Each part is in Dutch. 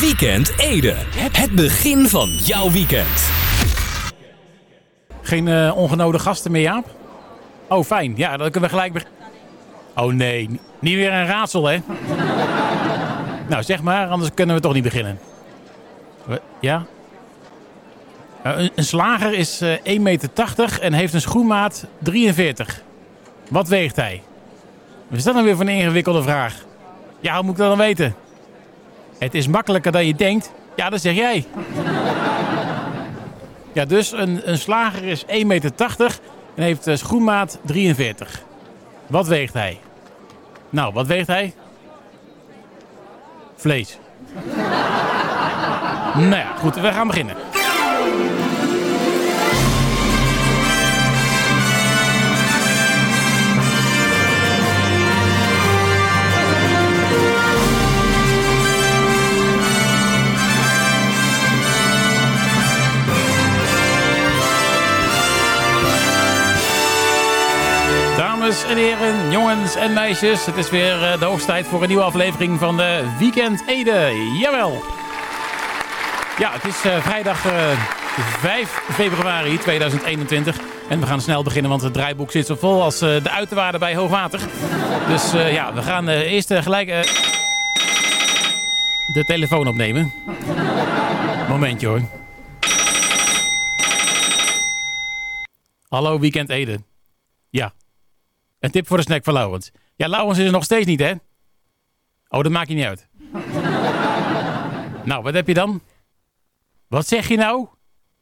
Weekend Ede. Het begin van jouw weekend. Geen uh, ongenode gasten meer, Jaap? Oh, fijn. Ja, dan kunnen we gelijk beginnen. Oh nee, niet weer een raadsel, hè? nou, zeg maar, anders kunnen we toch niet beginnen. Ja? Uh, een, slager is uh, 1,80 meter en heeft een schoenmaat 43. Wat weegt hij? Is dat nou weer voor een ingewikkelde vraag? Ja, hoe moet ik dat dan weten? Het is makkelijker dan je denkt. Ja, dat zeg jij. ja, dus een, een slager is 1,80 meter en heeft uh, schoenmaat 43. Wat weegt hij? Nou, wat weegt hij? Vlees. nou ja, goed, we gaan beginnen. Dames en heren, jongens en meisjes. Het is weer eh, de hoogste tijd voor een nieuwe aflevering van de Weekend Ede. Jawel. Ja, het is uh, vrijdag uh, eh, 5 februari 2021. En we gaan snel beginnen, want het draaiboek zit zo vol als de uiterwaarden bij hoogwater. Dus ja, we gaan eerst gelijk de telefoon opnemen. Momentje hoor. Hallo Weekend Ede. Ja, een tip voor de snack van Lauwens. Ja, Lauwens is er nog steeds niet, hè? Oh, dat maakt niet uit. nou, wat heb je dan? Wat zeg je nou?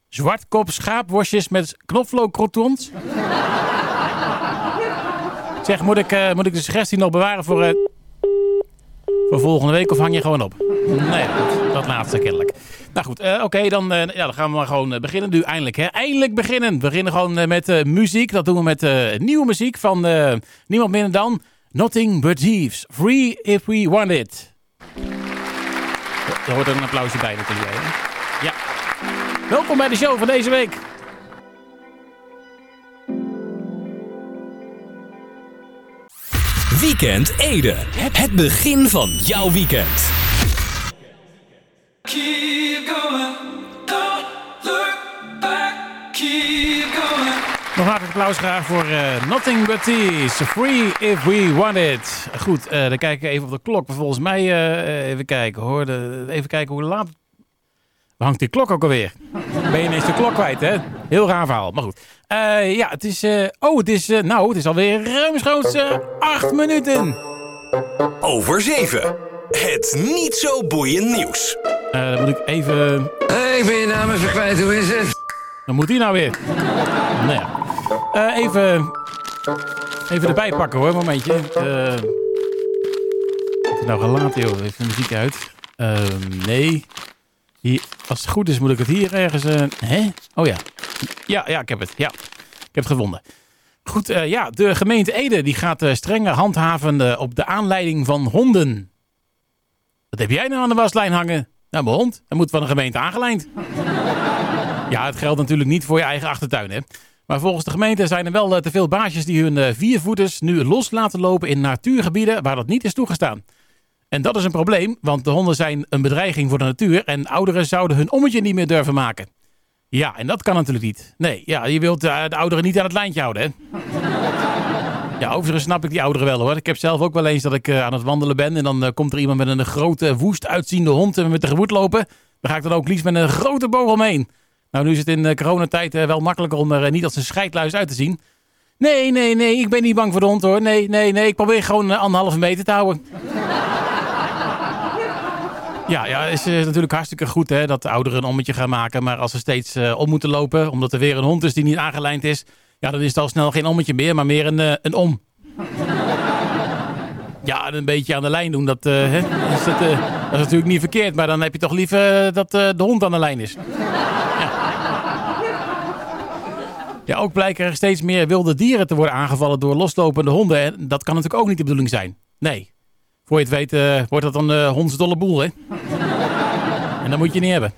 Zwartkop schaapworstjes met knoflookcrotons? zeg, moet ik, uh, moet ik de suggestie nog bewaren voor, uh, voor volgende week of hang je gewoon op? Nee, dat, laatste kennelijk. Nou goed, uh, oké, dan, uh, ja, dan gaan we maar gewoon uh, beginnen nu. Eindelijk, hè? Eindelijk beginnen. We beginnen gewoon met muziek. Dat doen we met nieuwe muziek van niemand minder dan Nothing But Thieves. Free If We Want It. Er hoort een applausje bij natuurlijk. Hè? Ja. Welkom bij de show van deze week. Weekend Ede. Het begin van jouw weekend. Keep going, don't look back, keep going. Nog hartelijk applaus graag voor uh, Nothing But These. Free If We Want It. Goed, uh, dan kijken we even op de klok. Volgens mij, uh, even kijken hoor. De, even kijken hoe laat... Waar hangt die klok ook alweer? Ben je ineens de klok kwijt, hè? Heel raar verhaal, maar goed. ja, het is... oh, het is... nou, het is alweer ruimschoots acht minuten. Over zeven. Het niet zo boeiend nieuws. Uh, dan moet ik even... Hey, ik ben je naam even kwijt. Hoe is het? Dan moet hij nou weer. nou ja. Uh, even... Even erbij pakken hoor, momentje. Uh, het nou gelaten joh. Even de muziek uit. Uh, nee. Als het goed is moet ik het hier ergens... Uh, hè? Oh ja. Ja, ja, ik heb het. Ja. Ik heb het gevonden. Goed, uh, ja, de gemeente Ede die gaat uh, strenger handhaven op de aanleiding van honden. Wat heb jij nou aan de waslijn hangen? Nou, mijn hond. Hij moet van de gemeente aangelijnd. ja, het geldt natuurlijk niet voor je eigen achtertuin, hè. Maar volgens de gemeente zijn er wel eh, te veel baasjes die hun viervoeters nu los laten lopen in natuurgebieden waar dat niet is toegestaan. En dat is een probleem, want de honden zijn een bedreiging voor de natuur en ouderen zouden hun ommetje niet meer durven maken. Ja, en dat kan natuurlijk niet. Nee, ja, je wilt uh, de ouderen niet aan het lijntje houden, hè? Ja, overigens snap ik die ouderen wel hoor. Ik heb zelf ook wel eens dat ik uh, aan het wandelen ben. En dan uh, komt er iemand met een grote, woest uitziende hond en met tegemoet lopen. Dan ga ik dan ook liefst met een grote boog omheen. Nou, nu is het in coronatijd wel makkelijker om er niet als een scheidluis uit te zien. Nee, nee, nee, ik ben niet bang voor de hond hoor. Nee, nee, nee, ik probeer gewoon anderhalve meter te houden. Ja, ja, is natuurlijk hartstikke goed hè, dat de ouderen een ommetje gaan maken. Maar als ze steeds om moeten lopen, omdat er weer een hond is die niet aangelijnd is... Ja, dan is het al snel geen ommetje meer, maar meer een, uh, een om. ja, een beetje aan de lijn doen, dat, is dat, is natuurlijk niet verkeerd. Maar dan heb je toch liever dat de hond aan de lijn is. ja, ook blijken er steeds meer wilde dieren te worden aangevallen door loslopende honden. En dat kan natuurlijk ook niet de bedoeling zijn. Nee. Voor je het weet wordt dat een hondsdolle boel, hè? en dat moet je niet hebben.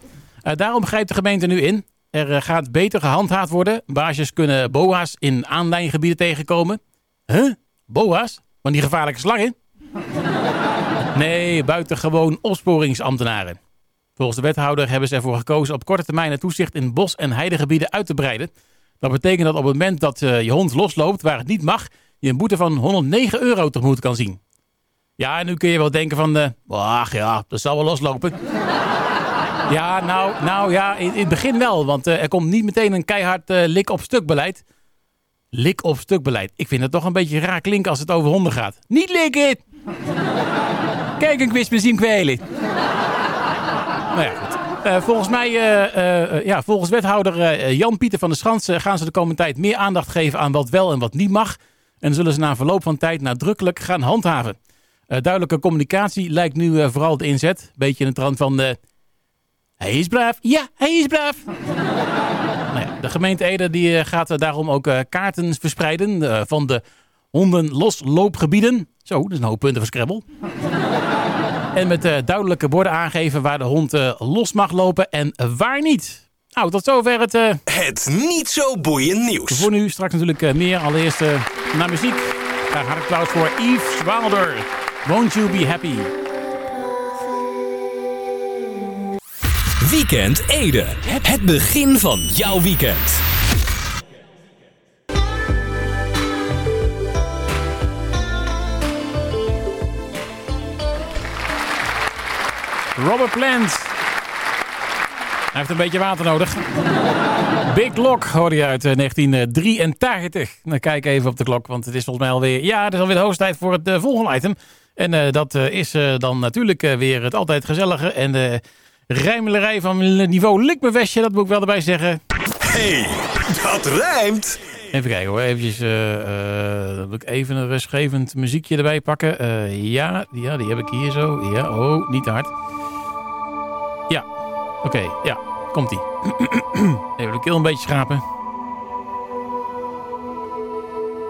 daarom grijpt de gemeente nu in. Er eh, gaat beter gehandhaafd worden. Baasjes kunnen boa's in aanlijngebieden tegenkomen. Huh? Boa's? Van die gevaarlijke slangen? nee, buitengewoon opsporingsambtenaren. Volgens de wethouder hebben ze ervoor gekozen op korte termijn het toezicht in bos- en heidegebieden uit te breiden. Dat betekent dat op het moment dat eh, je hond losloopt waar het niet mag, je een boete van 109 euro tegemoet kan zien. Ja, en nu kun je wel denken van, eh, ach ja, dat zal wel loslopen. ja, nou, nou ja, in, het begin wel, want eh, er komt niet meteen een keihard eh, lik op stuk beleid. Lik op stuk beleid. Ik vind het toch een beetje raar klinken als het over honden gaat. Niet likken! Kijk, een quiz zien kwelen. nou ja, goed. Volgens mij, ja, volgens wethouder Jan-Pieter van der Schans gaan ze de komende tijd meer aandacht geven aan wat wel en wat niet mag. En zullen ze na verloop van tijd nadrukkelijk gaan handhaven. Eh, duidelijke communicatie lijkt nu eh, vooral de inzet. Beetje in de trant van, eh, hij is braaf. Ja, hij is braaf. nou ja, de gemeente Ede die, gaat daarom ook kaarten verspreiden van de hondenlosloopgebieden. Zo, dat is een hoop punten voor Scrabble. En met duidelijke borden aangeven waar de hond los mag lopen en waar niet. Nou, tot zover het Het niet zo boeiend nieuws. voor nu. Straks natuurlijk meer. Allereerst naar muziek. Hartelijk applaus voor Yves Wilder. Won't you be happy? Weekend Ede. Het begin van jouw weekend. Robert Plant. Hij heeft een beetje water nodig. Big Lock hoorde je uit eh, 1983. Dan kijk even op de klok, want het is volgens mij alweer... Ja, het is alweer de hoogste tijd voor het eh, volgende item. En eh, dat eh, is eh, dan natuurlijk weer het altijd gezellige en de rijmelerij van niveau Likmevestje. Dat moet ik wel erbij zeggen. hey, dat rijmt. Even kijken hoor, eventjes, dan moet ik even een rustgevend muziekje erbij pakken. Ja, ja, die heb ik hier zo. Ja, oh, niet te hard. Ja, oké, ja, komt-ie. even de keel een beetje schrapen.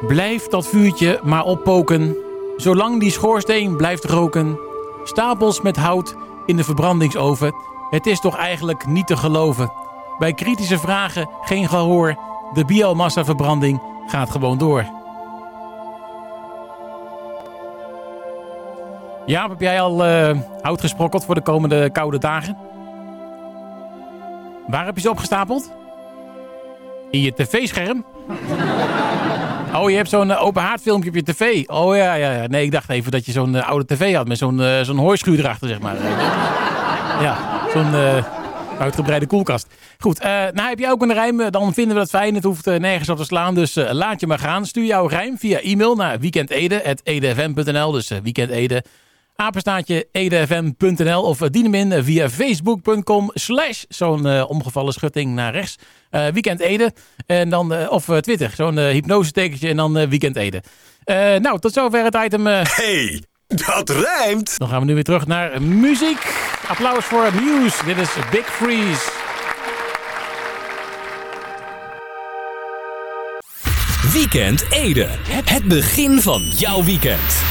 Blijf dat vuurtje maar oppoken, zolang die schoorsteen blijft roken. Stapels met hout in de verbrandingsoven. Het is toch eigenlijk niet te geloven. Bij kritische vragen geen gehoor. De biomassaverbranding gaat gewoon door. Ja, heb jij al eh, hout gesprokkeld voor de komende koude dagen? Waar heb je ze opgestapeld? In je tv-scherm? Oh, je hebt zo'n eh, open haardfilmpje op je tv. Oh ja, ja, ja. Nee, ik dacht even dat je zo'n eh, oude tv had met zo'n eh, zo'n hooischuur erachter, zeg maar. ja, zo'n uitgebreide koelkast. Goed, nou heb je ook een rijm, dan vinden we dat fijn. Het hoeft nergens op te slaan, dus laat je maar gaan. Stuur jouw rijm via e-mail naar weekendede.edfm.nl. Dus uh, weekendede, apenstaatje edfm.nl. Of uh, dien hem in eh, via facebook.com slash zo'n eh, omgevallen schutting naar rechts. eh Weekend Ede. En dan, eh, of eh, Twitter, zo'n eh, hypnose tekentje en dan eh, Weekend Ede. Eh, nou, tot zover het item. eh, hey, dat rijmt. dan gaan we nu weer terug naar muziek. Applaus voor het nieuws. Dit is Big Freeze. Weekend Ede. Het begin van jouw weekend.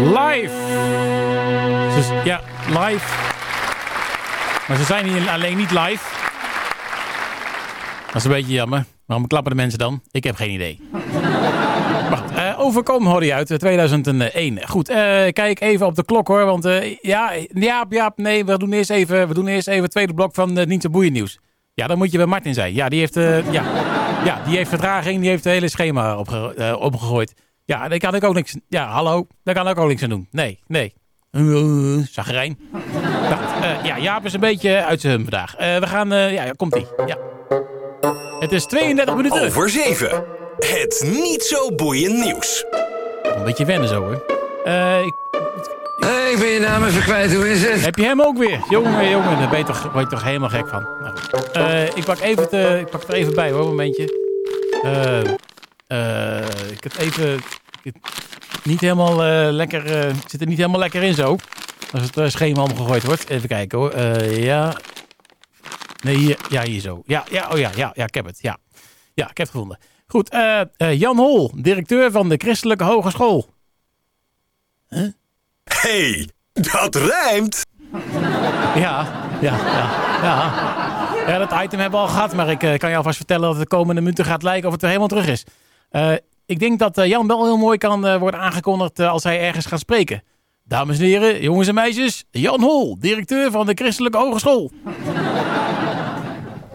Live. Dus, ja, live. Maar ze zijn hier alleen niet live. Dat is een beetje jammer. Waarom klappen de mensen dan? Ik heb geen idee. Goed, eh, overkom hoorde je uit eh, 2001. Goed, eh, kijk even op de klok hoor. Want eh, ja, ja, ja, nee, we doen eerst even, we doen eerst even het tweede blok van uh, Niet zo boeiend nieuws. Ja, dan moet je bij Martin zijn. Ja, die heeft, eh, ja, ja, die heeft vertraging, die heeft het hele schema opge eh, opgegooid. Ja, daar kan ik ook niks. Ja, hallo, daar kan ik ook niks aan doen. Nee, nee. Uh, Zagrijn. Nou, eh, ja, Jaap is een beetje uit zijn hum vandaag. Eh, we gaan, eh, ja, komt ie. Ja. Het is 32 minuten. Over 7. Het niet zo boeiend nieuws. Een beetje wennen zo hoor. Eh, ik- Hey, ik ben je naam even kwijt, hoe is het? heb je hem ook weer? Jongen, jongen, daar ben je toch, ben je toch helemaal gek van. Nou. Eh, ik, pak even te, ik pak het er even bij hoor, een momentje. Eh, eh, ik heb even... ik- niet helemaal eh, lekker... ik zit er niet helemaal lekker in zo. Als het eh, schema omgegooid wordt. Even kijken hoor. Ja... Nee, hier, ja, hier zo. Ja, ja, oh ja, ja, ja, ik heb het. Ja, ja ik heb het gevonden. Goed, Jan Hol, directeur van de Christelijke Hogeschool. hey, dat rijmt. Ja, ja, ja, ja. Ja, dat item hebben we al gehad, maar ik kan je alvast vertellen dat het de komende minuten gaat lijken of het er helemaal terug is. Eh, ik denk dat eh, Jan wel heel mooi kan eh, worden aangekondigd eh, als hij ergens gaat spreken. Dames en heren, jongens en meisjes, Jan Hol, directeur van de Christelijke Hogeschool.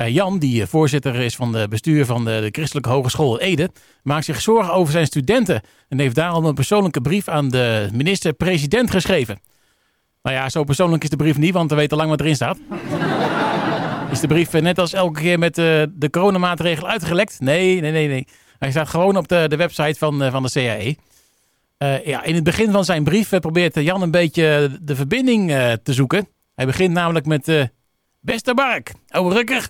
Jan, die voorzitter is van de bestuur van de, de Christelijke Hogeschool Ede, maakt zich zorgen over zijn studenten en heeft daarom een persoonlijke brief aan de minister-president geschreven. Nou ja, zo persoonlijk is de brief niet, want we weten lang wat erin staat. Is de brief net als elke keer met de coronamaatregelen uitgelekt? Nee, nee, nee, nee. Hij staat gewoon op de, de website van, eh, van de CAE. Eh, ja, in het begin van zijn brief eh, probeert Jan een beetje de verbinding te zoeken. Hij begint namelijk met... Beste Mark, oude rukker.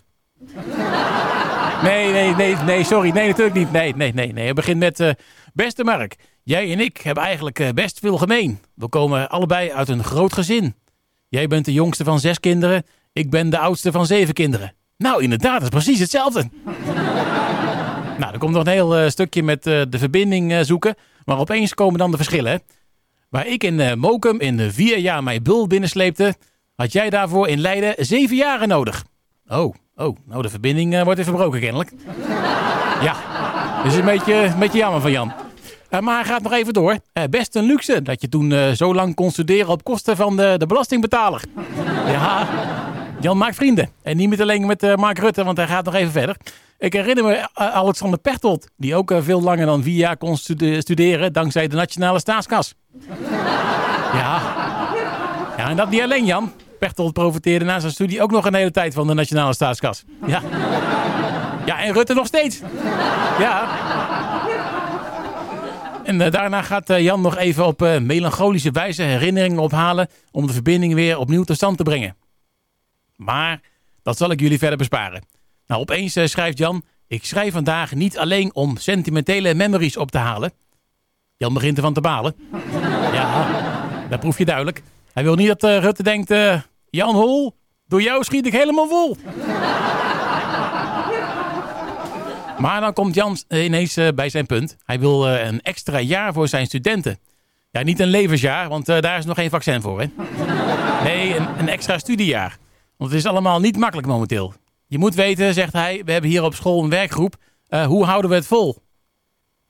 Nee, nee, nee, nee, sorry. Nee, natuurlijk niet. Nee, nee, nee. nee. Hij begint met... Beste Mark, jij en ik hebben eigenlijk best veel gemeen. We komen allebei uit een groot gezin. Jij bent de jongste van zes kinderen. Ik ben de oudste van zeven kinderen. Nou, inderdaad, dat is precies hetzelfde. Nou, er komt nog een heel eh, stukje met eh, de verbinding eh, zoeken. Maar opeens komen dan de verschillen. Waar ik in Mokum in vier jaar mijn bul binnensleepte... had jij daarvoor in Leiden zeven jaren nodig. Oh, oh, nou de verbinding wordt even verbroken kennelijk. ja, dat is een beetje, beetje jammer van Jan. Maar hij gaat nog even door. Best een luxe dat je toen zo lang kon studeren op kosten van de, de belastingbetaler. ja, Jan maakt vrienden. En niet met alleen met Mark Rutte, want hij gaat nog even verder. Ik herinner me eh, Alexander Pechtold, die ook eh, veel langer dan vier jaar kon stude- studeren dankzij de Nationale Staatskas. ja. ja, en dat niet alleen Jan. Pechtold profiteerde na zijn studie ook nog een hele tijd van de Nationale Staatskas. Ja. Ja, en Rutte nog steeds. Ja. En eh, daarna gaat Jan nog even op melancholische wijze herinneringen ophalen om de verbinding weer opnieuw tot stand te brengen. Maar dat zal ik jullie verder besparen. Nou, opeens eh, schrijft Jan: Ik schrijf vandaag niet alleen om sentimentele memories op te halen. Jan begint ervan te balen. ja, dat proef je duidelijk. Hij wil niet dat eh, Rutte denkt: eh, Jan Hol, door jou schiet ik helemaal vol. Maar dan komt Jan ineens bij zijn punt. Hij wil een extra jaar voor zijn studenten. Ja, niet een levensjaar, want daar is nog geen vaccin voor. Hè? Nee, een, een extra studiejaar. Want het is allemaal niet makkelijk momenteel. Je moet weten, zegt hij, we hebben hier op school een werkgroep. Eh, hoe houden we het vol?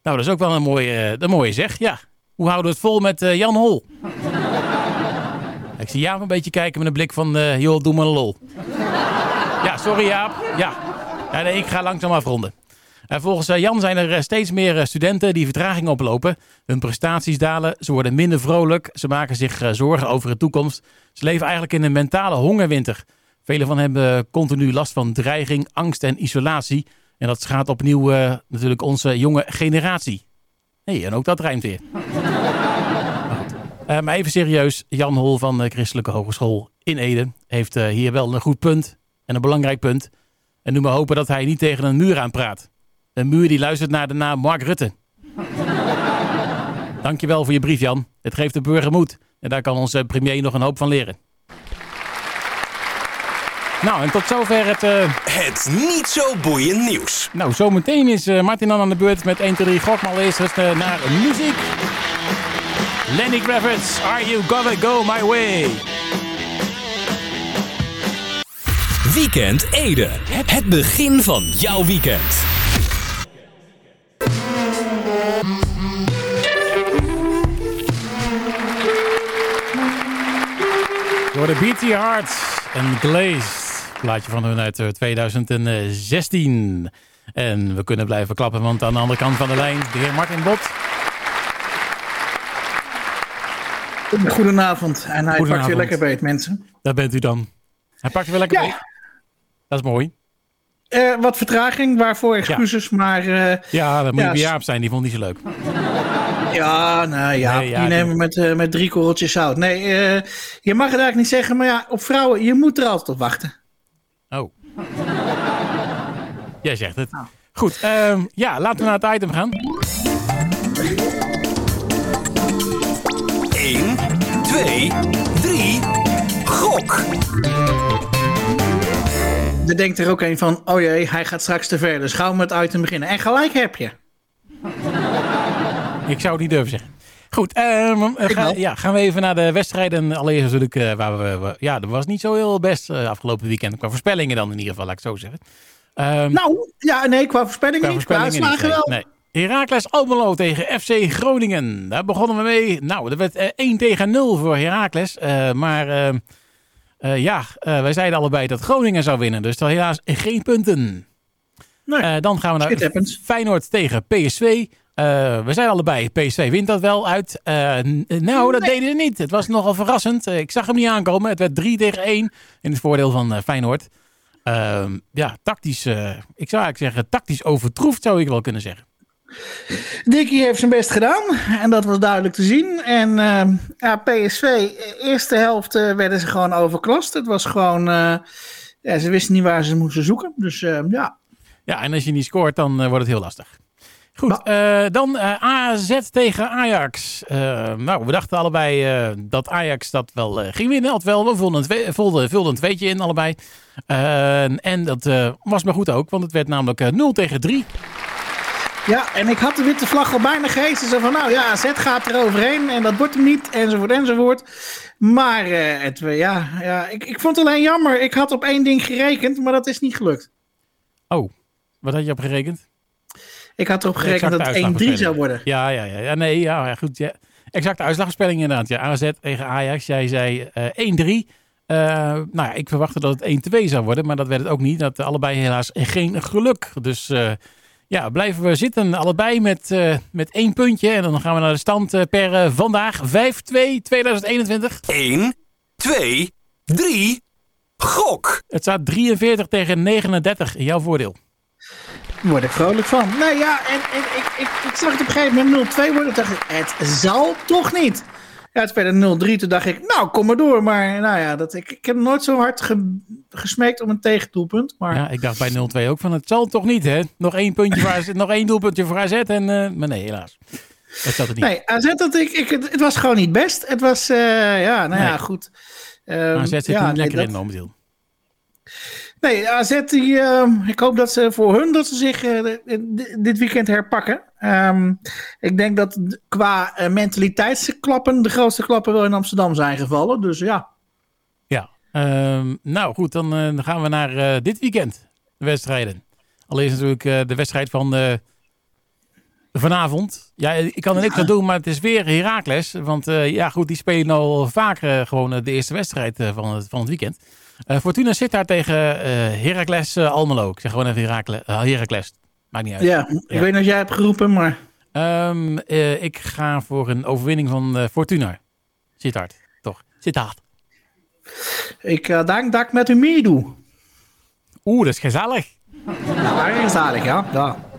Nou, dat is ook wel een mooie, eh, een mooie zeg. Ja, hoe houden we het vol met eh, Jan Hol? Ik zie Jaap een beetje kijken met een blik van, eh joh, doe maar een lol. Ja, sorry Jaap. Ja, ja nee, ik ga langzaam afronden. En volgens Jan zijn er steeds meer studenten die vertraging oplopen. Hun prestaties dalen, ze worden minder vrolijk, ze maken zich zorgen over de toekomst. Ze leven eigenlijk in een mentale hongerwinter. Velen van hen hebben continu last van dreiging, angst en isolatie. En dat schaadt opnieuw eh, natuurlijk onze jonge generatie. Nee, en ook dat rijmt weer. Maar. Eh, maar even serieus, Jan Hol van de Christelijke Hogeschool in Ede heeft eh, hier wel een goed punt en een belangrijk punt. En nu maar hopen dat hij niet tegen een muur aanpraat. Een muur die luistert naar de naam Mark Rutte. Dankjewel voor je brief, Jan. Het geeft de burger moed. En daar kan onze premier nog een hoop van leren. Nou, en tot zover het... eh, Het niet zo boeiend nieuws. nou, zometeen is eh, Martin dan aan de beurt met 1, 2, 3 gok. Maar eerst eens, eh, naar muziek. Lenny Kravitz, Are You Gonna Go My Way? Weekend Ede. Het begin van jouw weekend. Door de Beat Your Heart en Glazed. Plaatje van hun uit eh, 2016. En we kunnen blijven klappen, want aan de andere kant van de lijn, de heer Martin Bot. Goedenavond. En hij pakt weer lekker beet, mensen. Daar bent u dan. Hij pakt weer lekker Ja. mee. Dat is mooi. Eh, wat vertraging, waarvoor excuses. Maar eh, Ja, dat moet Ja, je bij s- Jaap zijn. Die vond niet zo leuk. ja, nou ja, Nee, ja, die nemen met, eh, met drie korreltjes zout. Nee, eh, je mag het eigenlijk niet zeggen. Maar ja, op vrouwen, je moet er altijd op wachten. Oh. Jij zegt het. Goed, ehm, ja, laten we naar het item gaan. 1, 2, 3. Gok. Er denkt er ook een van, oh jee, hij gaat straks te ver. Dus gauw met het item beginnen. En gelijk heb je. Ik zou het niet durven zeggen. Goed, ehm, eh, ga- ja, gaan we even naar de wedstrijden. Allereerst natuurlijk, eh, waar we, we- ja, dat was niet zo heel best eh, afgelopen weekend. Qua voorspellingen dan in ieder geval, laat ik het zo zeggen. Ehm, Nou, ja, nee, qua voorspellingen qua niet. Qua voorspellingen niet, wel. nee. Heracles Almelo tegen FC Groningen. Daar begonnen we mee. Nou, dat werd eh, 1 tegen 0 voor Heracles. Eh, maar eh, eh, ja, eh, wij zeiden allebei dat Groningen zou winnen. Dus helaas geen punten. Nee, Eh, dan gaan we naar. Feyenoord tegen PSV. Eh, we zeiden allebei, PSV wint dat wel uit. Eh, nou, dat deden ze niet. Het was nogal verrassend. Eh, ik zag hem niet aankomen. Het werd 3 tegen 1 in het voordeel van Feyenoord. Ehm, ja, tactisch, ik zou eigenlijk zeggen, tactisch overtroefd zou ik wel kunnen zeggen. Dickie heeft zijn best gedaan. En dat was duidelijk te zien. En eh, ja, PSV, eerste helft werden ze gewoon overklast. Het was gewoon... ja, ze wisten niet waar ze moesten zoeken. Dus eh, ja, Ja, en als je niet scoort, dan wordt het heel lastig. Goed, eh, dan eh, AZ tegen Ajax. Eh, nou, we dachten allebei dat Ajax dat wel ging winnen. Althewel, we vulden, een twee- vulden, vulden een tweetje in allebei. En dat was maar goed ook, want het werd namelijk eh, 0 tegen 3. Ja, en ik had de witte vlag al bijna gehezen. Zo van, nou ja, AZ gaat er overheen en dat wordt hem niet, enzovoort, enzovoort. Maar het, ja, ja, ik, ik vond het alleen jammer. Ik had op één ding gerekend, maar dat is niet gelukt. Oh, wat had je op gerekend? Ik had erop gerekend dat het 1-3 uitslagvoorspelling. zou worden. Ja, ja, ja. ja nee, ja, ja, goed. Ja. Exacte uitslagspelling inderdaad. Ja, AZ tegen Ajax. Jij zei eh 1-3. Eh, nou ja, ik verwachtte dat het 1-2 zou worden, maar dat werd het ook niet. Dat allebei helaas geen geluk. Dus eh, ja, blijven we zitten allebei met, eh, met één puntje. En dan gaan we naar de stand eh, per eh, vandaag. 5-2 2021. 1, 2, 3. Gok. Het staat 43 tegen 39 in jouw voordeel. Word ik vrolijk van. Nee, ja, en, en ik, ik, ik zag het op een gegeven moment 0-2 worden. Dacht ik, het zal toch niet. Ja, het werd 0-3. Toen dacht ik, nou, kom maar door. Maar nou ja, dat, ik, ik heb nooit zo hard ge, gesmeekt om een tegendoelpunt. Maar Ja, ik dacht bij 0-2 ook van het zal toch niet, hè? Nog één, puntje voor AZ, nog één doelpuntje voor AZ. En, eh, maar nee, helaas. Dat zat het niet. nee, AZ, dat ik, ik, het, het was gewoon niet best. Het was, eh, ja, nou ja, goed. Ehm, AZ zit ja, er niet nee, lekker dat- in momenteel. Nee, AZ, die, ehm, ik hoop dat ze voor hun dat ze zich eh, dit weekend herpakken. Ehm, ik denk dat qua eh, mentaliteitsklappen de grootste klappen wel in Amsterdam zijn gevallen. Dus ja, Ja, ehm, nou goed, dan, eh, dan gaan we naar dit weekend. De wedstrijden. Allereerst natuurlijk de wedstrijd van vanavond. Ja, ik kan er niks aan doen, maar het is weer Heracles. Want ja, goed, die spelen al vaak eh, gewoon de eerste wedstrijd van, het, van het weekend. Eh, Fortuna zit daar tegen eh Heracles eh, Almelo. Ik zeg gewoon even Heracles. Heracles. Maakt niet uit. ja, ik Ja. weet niet of jij hebt geroepen, maar Ehm, eh, ik ga voor een overwinning van eh, Fortuna. Zit hard, toch? Zit hard. ik uh, denk dat ik met u meedoe. Oeh, dat is gezellig. Ja, dat is zalig, ja. ja.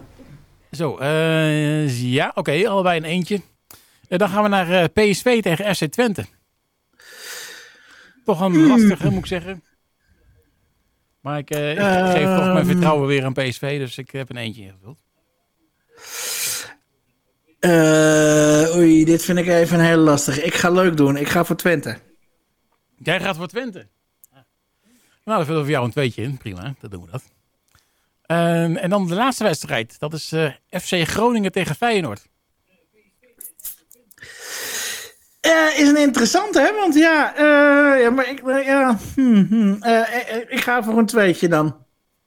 Zo, eh, ja, oké, allebei een eentje. Dan gaan we naar eh, PSV tegen FC Twente. Toch een lastige, moet ik zeggen. Maar ik, eh, ik geef toch mijn Ehm. vertrouwen weer aan PSV, dus ik heb een eentje ingevuld. Eh, oei, dit vind ik even een hele lastige. Ik ga leuk doen. Ik ga voor Twente. Jij gaat voor Twente. Ah. Nou, dan vullen we voor jou een tweetje in. Prima, dan doen we dat. Ehm, en dan de laatste wedstrijd. Dat is eh, FC Groningen tegen Feyenoord. Eh, is een interessante, hè? Want ja, eh, ja maar ik, eh, ja, hmm, hmm, ik ga voor een tweetje dan.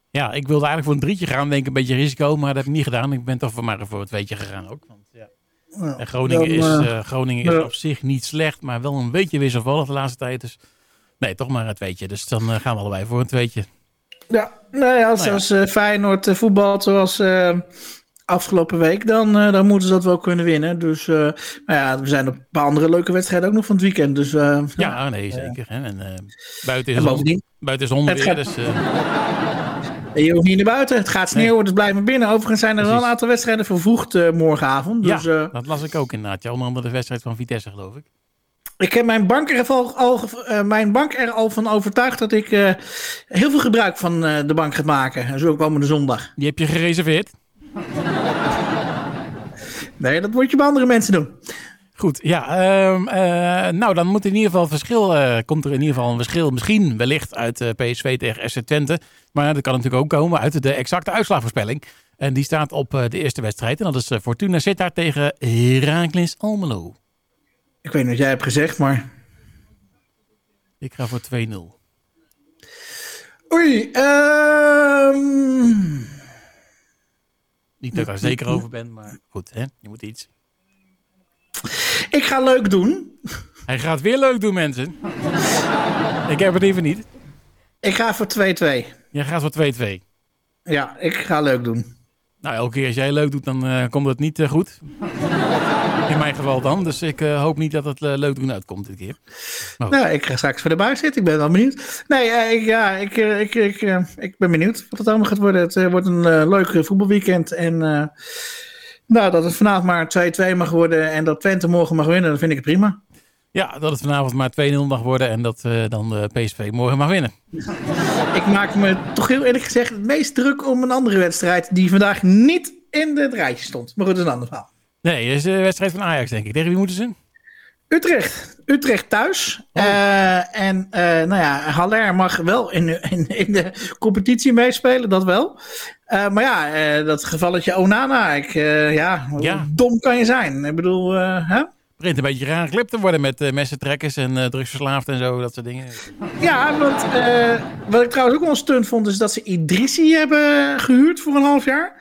Ja, ik wilde eigenlijk voor een drietje gaan. Denk ik een beetje risico, maar dat heb ik niet gedaan. Ik ben toch voor maar voor een tweetje gegaan ook. Want, ja. Nou, En Groningen, dan, is, Groningen is op zich niet slecht, maar wel een beetje wisselvallig de laatste tijd. Dus nee, toch maar een tweetje. Dus dan gaan we allebei voor een tweetje. Ja, nou ja, als, Nou ja. als eh, Feyenoord voetbalt zoals afgelopen week, dan, eh, dan moeten ze dat wel kunnen winnen. Dus uh, nou ja, er zijn een paar andere leuke wedstrijden ook nog van het weekend. Dus uh, Ja, nee, zeker. Hè. En, buiten, en is bovendien, buiten is honderd het weer, gaat- dus... Je hoeft niet naar buiten. Het gaat sneeuwen, dus blijf maar binnen. Overigens zijn er wel Precies. een aantal wedstrijden vervoegd morgenavond. Dus ja, dat las ik ook inderdaad. Ja, onder andere de wedstrijd van Vitesse, geloof ik. ik heb mijn bank, er al, al, uh, mijn bank er al van overtuigd dat ik uh, heel veel gebruik van uh, de bank ga maken. Zo ook komende zondag. Die heb je gereserveerd? Nee, dat moet je bij andere mensen doen. Goed, ja. Uh, uh, nou, dan moet in ieder geval verschil, uh, komt er in ieder geval een verschil misschien wellicht uit uh, PSV tegen SC Twente. Maar dat kan natuurlijk ook komen uit de exacte uitslagvoorspelling. En die staat op de eerste wedstrijd. En dat is Fortuna Sittard tegen Heracles Almelo. Ik weet niet wat jij hebt gezegd, maar... Ik ga voor 2-0. Oei, um... Niet dat ik daar zeker over ben, maar goed, hè? je moet iets. Ik ga leuk doen. Hij gaat weer leuk doen, mensen. ik heb het even niet. Ik ga voor 2-2. Jij gaat voor 2-2. Ja, ik ga leuk doen. Nou, elke keer als jij leuk doet, dan eh, komt het niet eh, goed. In mijn geval dan. Dus ik eh, hoop niet dat het eh, leuk doen uitkomt dit keer. Nou, ik ga straks voor de buis zitten. Ik ben wel benieuwd. Nee, eh, ik, ja, ik, ik, ik, ik ben benieuwd wat het allemaal gaat worden. Het wordt een leuk voetbalweekend. En nou, dat het vanavond maar 2-2 mag worden en dat Twente morgen mag winnen, dan vind ik het prima. Ja, dat het vanavond maar 2-0 mag worden en dat dan de PSV morgen mag winnen. Ik maak me toch heel eerlijk gezegd het meest druk om een andere wedstrijd die vandaag niet in het rijtje stond. Maar goed, dat is een ander verhaal. Nee, dat is de wedstrijd van Ajax, denk ik. Tegen wie moeten ze? Utrecht. Utrecht thuis. Eh, en eh, nou ja, Haller mag wel in, in, in de competitie meespelen, dat wel. Eh, maar ja, dat gevalletje Onana, ik, ja, hoe Ja. dom kan je zijn? Ik bedoel, hè? begint een beetje raar clip te worden met uh, messentrekkers en uh, drugsverslaafd en zo, dat soort dingen. Ja, want uh, wat ik trouwens ook wel een stunt vond, is dat ze Idrissi hebben gehuurd voor een half jaar.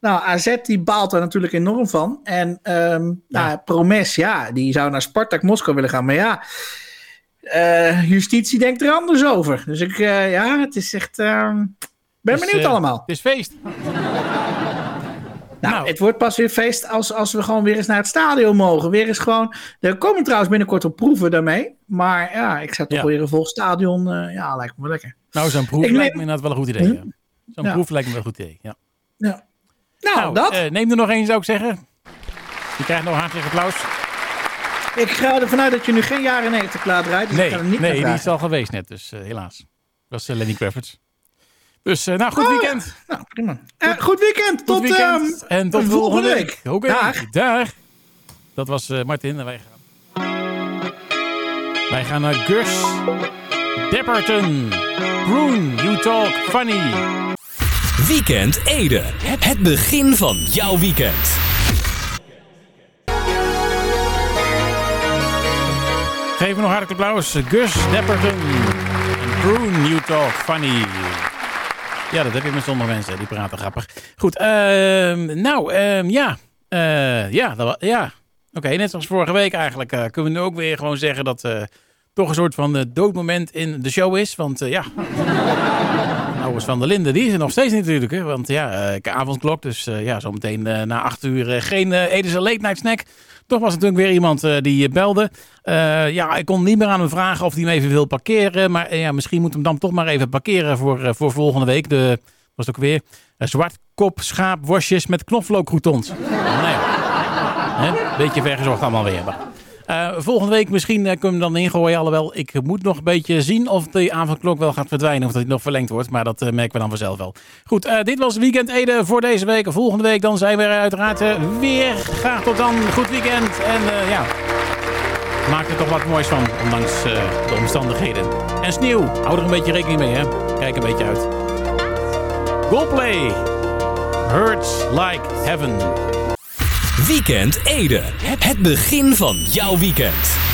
Nou, AZ die baalt daar natuurlijk enorm van. En um, ja. nou, Promes, ja, die zou naar Spartak Moskou willen gaan. Maar ja, uh, justitie denkt er anders over. Dus ik, uh, ja, het is echt... Uh, ben dus, benieuwd allemaal. Het is feest. Nou, nou, het wordt pas weer feest als, als we gewoon weer eens naar het stadion mogen. Weer eens gewoon. Er komen trouwens binnenkort op proeven daarmee. Maar ja, ik zou toch ja. weer een vol stadion. Uh, ja, lijkt me wel lekker. Nou, zo'n proef ik lijkt me inderdaad wel een goed idee. Ja. Zo'n ja. proef lijkt me wel een goed idee. Ja. ja. Nou, nou dat. Uh, neem er nog één, zou ik zeggen. Je krijgt nog hartelijk applaus. Ik ga ervan uit dat je nu geen jaren 90 laat rijden. Dus nee, ik ga er niet nee die is al geweest net. Dus uh, helaas. Dat was Lenny Kravitz. Dus, nou, goed oh, weekend. Ja. Nou, prima. Goed, goed weekend. Tot, goed weekend. Um, en tot volgende week. week. Oké, okay. dag. dag. Dat was Martin en wij gaan. Wij gaan naar Gus Depperton. Groen, you talk funny. Weekend Ede. Het begin van jouw weekend. Geef nog hartelijk applaus. Gus Depperton. En Groen, you talk funny. Ja, dat heb je met sommige mensen. Die praten grappig. Goed, uh, nou, uh, ja. Uh, ja, dat, ja. Oké, net zoals vorige week eigenlijk uh, kunnen we nu ook weer gewoon zeggen dat uh, toch een soort van doodmoment in de show is. Want ja, Van der Linden, die is er nog steeds natuurlijk. Hè? Want ja, avondklok, dus ja, zometeen na acht uur geen Edese late night snack. Toch was er natuurlijk weer iemand uh, die belde. Uh, ja, ik kon niet meer aan hem vragen of hij hem even wil parkeren. Maar uh, ja, misschien moet hem dan toch maar even parkeren voor, voor volgende week. De, was het ook weer zwartkop schaapworstjes met knoflookcroutons. ja, hè? beetje vergezocht allemaal weer. Uh, volgende week misschien uh, kunnen we dan ingooien. Alhoewel, ik moet nog een beetje zien of de avondklok wel gaat verdwijnen. Of dat hij nog verlengd wordt. Maar dat uh, merken we dan vanzelf wel. Goed, dit was Weekend Ede voor deze week. Volgende week dan zijn we er uiteraard weer. Graag tot dan. Goed weekend. En ja, maak er toch wat moois van. Ondanks de omstandigheden. En sneeuw. Hou er een beetje rekening mee, hè. Kijk een beetje uit. Goalplay. Hurts like heaven. Weekend Ede. Het begin van jouw weekend.